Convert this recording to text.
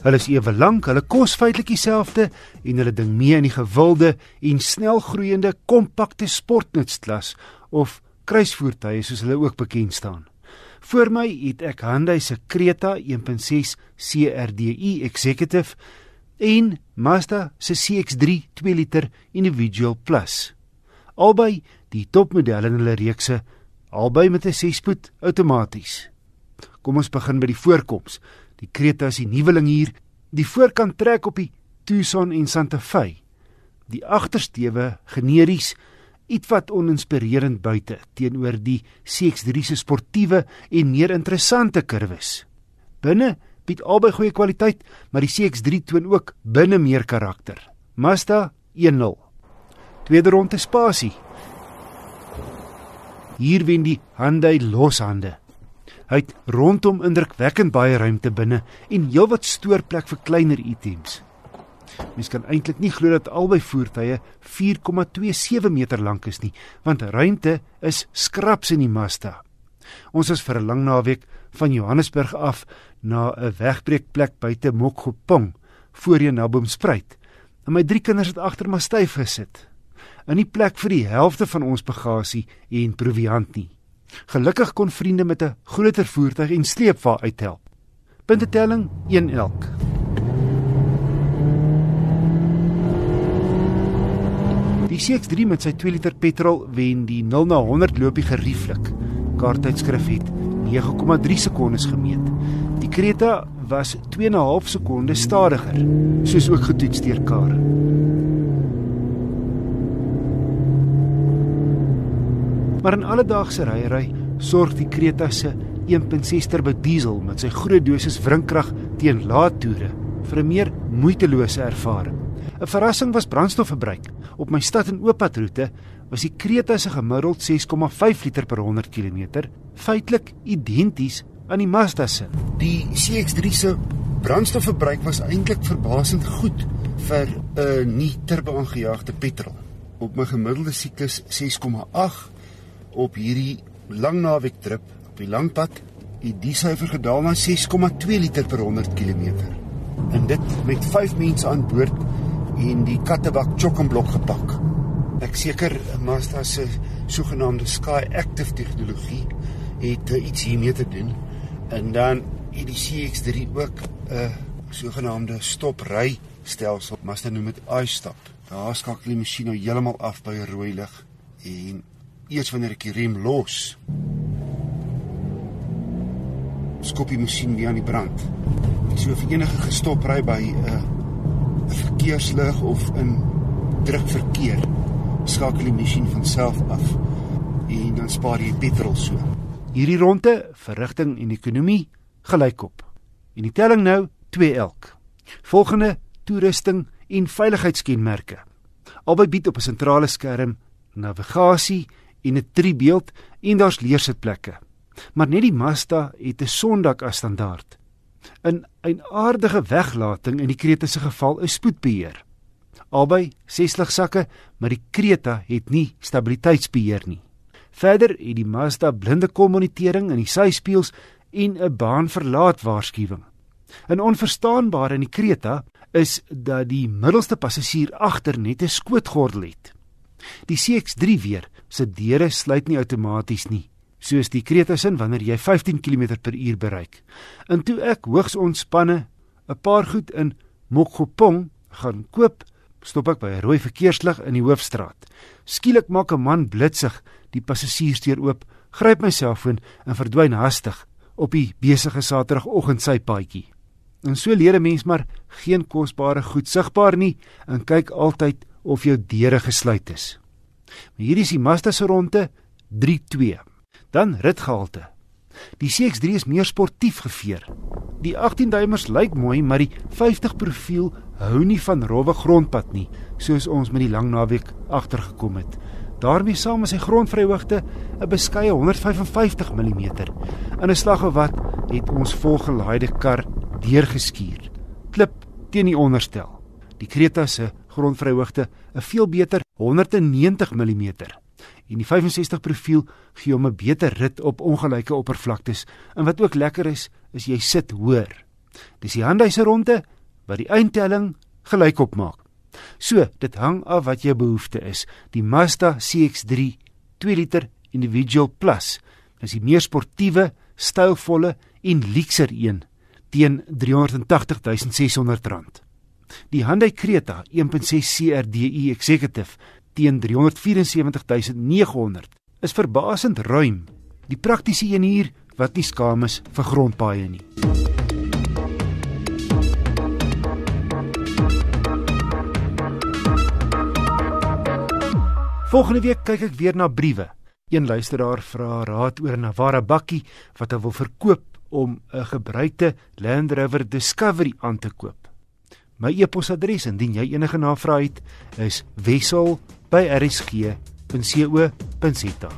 Hulle is ewe lank, hulle kos feitelik dieselfde en hulle ding mee in die gewilde en snelgroeiende kompakte sportnutklas of kruisvoertuie soos hulle ook bekend staan. Voor my het ek Hyundai se Creta 1.6 CRDI Executive en Mazda se CX-3 2 liter Individual Plus. Albei die topmodelle in hulle reekse, albei met 'n 6-spoed outomaties. Kom ons begin by die voorkoms. Die Creta is die nuweling hier. Die voorkant trek op die Tucson en Santa Fe. Die agtersteewe generies ietwat oninspirerend buite teenoor die CX-3 se sportiewe en meer interessante kurwes. Binne bied albei goeie kwaliteit, maar die CX-3 toon ook binne meer karakter. Mazda 1.0. Tweede ronde spasie. Hier wen die Hyundai loshande. Hy het rondom indrukwekkend baie ruimte binne en heelwat stoorplek vir kleiner items. Mens kan eintlik nie glo dat albei voertuie 4,27 meter lank is nie, want ruimte is skraps in die Mazda. Ons is vir 'n lang naweek van Johannesburg af na 'n wegbreekplek buite Mokgopong, voorheen na Boomspruit. En my drie kinders het agter my styf gesit. In die plek vir die helfte van ons bagasie en proviant nie. Gelukkig kon vriende met 'n groter voertuig en sleepwa uithelp. Puntetelling 1 elk. Die CX3 met sy 2 liter petrol wen die 0 na 100 loopie gerieflik. Kaarttydskrif het 9,3 sekondes gemeet. Die Creta was 2,5 sekondes stadiger, soos ook getoets deur Kar. Maar in alledaagse ryery sorg die Creta se 1.6 turbo diesel met sy groot dosis wrinkrag teen lae toere vir 'n meer moeitelose ervaring. 'n Verrassing was brandstofverbruik. Op my stad en ooppad roete was die Creta se gemiddeld 6,5 liter per 100 km, feitelik identies aan die Mazda se. Die CX-3 se brandstofverbruik was eintlik verbasend goed vir 'n nie turbo aangejaagde petrol. Op my gemiddelde siklus 6,8 op hierdie lang naweek trip op die lang pad het die syfer gedaal na 6,2 liter per 100 km. En dit met 5 mense aan boord en die kattebak chokkenblok gepak. Ek seker Mazda se sogenaamde Sky Active tegnologie het uh, iets hiermee te doen. En dan het die CX-3 ook 'n uh, sogenaamde stop-ry stelsel. Mazda noem dit iStop. Daar skakel die masjien nou heeltemal af by rooi lig en eers wanneer ek die rem los skop die masjien weer aan die brand. So vir enige gestop ry by 'n uh, verkeerslig of in druk verkeer skakel die masjien van self af en dan spaar jy petrol so. Hierdie ronde vir rigting en ekonomie gelykop. En die telling nou 2 elk. Volgende toerusting en veiligheidskenmerke. Albei bied op 'n sentrale skerm navigasie en 'n driebeeld en daar's leersitplekke. Maar net die Mazda het 'n sondak as standaard. In 'n aardige weglating in die Creta se geval is spoedbeheer. Albei 60 sakke, maar die Creta het nie stabiliteitsbeheer nie. Verder het die Mazda blinde kommunitering in die syspieëls en 'n baanverlaat waarskuwing. 'n Onverstaanbare in die Creta is dat die middelste passasier agter net 'n skootgordel het. Die CX3 weer se deure sluit nie outomaties nie, soos die Creta se wanneer jy 15 km/h bereik. En toe ek hoogs ontspanne 'n paar goed in Mokgopong gaan koop, stop ek by 'n rooi verkeerslig in die hoofstraat. Skielik maak 'n man blitsig die passasiersdeur oop, gryp my selfoon en verdwyn hastig op die besige Saterdagoggend sy paadjie. En so leer 'n mens maar geen kosbare goed sigbaar nie en kyk altyd of jou deure gesluit is. Maar hier is die Mazda se ronde 3.2. Dan ritgehalte. Die CX-3 is meer sportief geveer. Die 18-duimers lyk mooi, maar die 50 profiel hou nie van rowwe grondpad nie, soos ons met die lang naweek agtergekom het. daarmee saam is sy grondvryhoogte 'n beskeie 155 mm. In 'n slag of wat het ons volgelaaide kar deurgeskuur. Klip teen die onderstel. Die Creta se grondvryhoogte 'n veel beter 190 mm. En die 65 profiel gee hom 'n beter rit op ongelyke oppervlaktes. En wat ook lekker is, is jy sit hoër. Dis die Hyundai se ronde wat die eindtelling gelykop maak. So, dit hang af wat jou behoefte is. Die Mazda CX-3 2 liter individual plus is die meer sportiewe, stylvolle en luukser een teen R380.600. Die Hyundai Creta 1.6 CRDI Executive teen R374.900 is verbasend ruim. Die praktiese een hier wat nie skaam is vir grondpaaie nie. Volgende week kyk ek weer na briewe. Een luisteraar vra raad oor 'n Navara bakkie wat hy wil verkoop om 'n gebruikte Land Rover Discovery aan te koop. My e-posadres indien jy enige navrae het is wissel@rsg.co.za.